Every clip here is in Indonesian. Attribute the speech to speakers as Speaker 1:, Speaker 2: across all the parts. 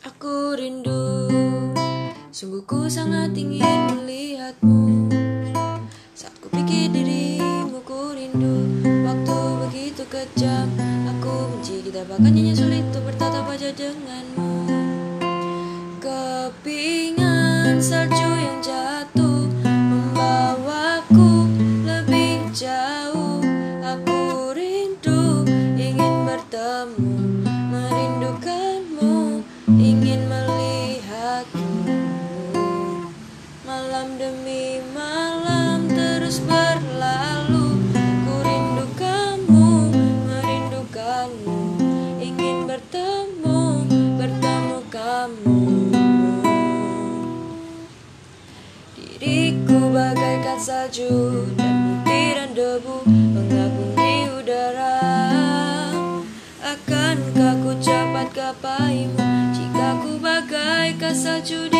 Speaker 1: Aku rindu. Sungguh ku sangat ingin melihatmu. Saat ku pikir dirimu ku rindu Waktu begitu kejam. Aku benci kita bahkan nyanyi sulit untuk bertatap wajah denganmu. Kepingan salju yang jatuh Malam demi malam terus berlalu. Ku rindu kamu, merindukanmu Ingin bertemu, bertemu kamu. Diriku bagaikan salju dan butiran debu Mengapung di udara. Akankah ku cepat gapaimu Jika ku bagaikan salju di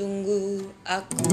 Speaker 1: Tunggu aku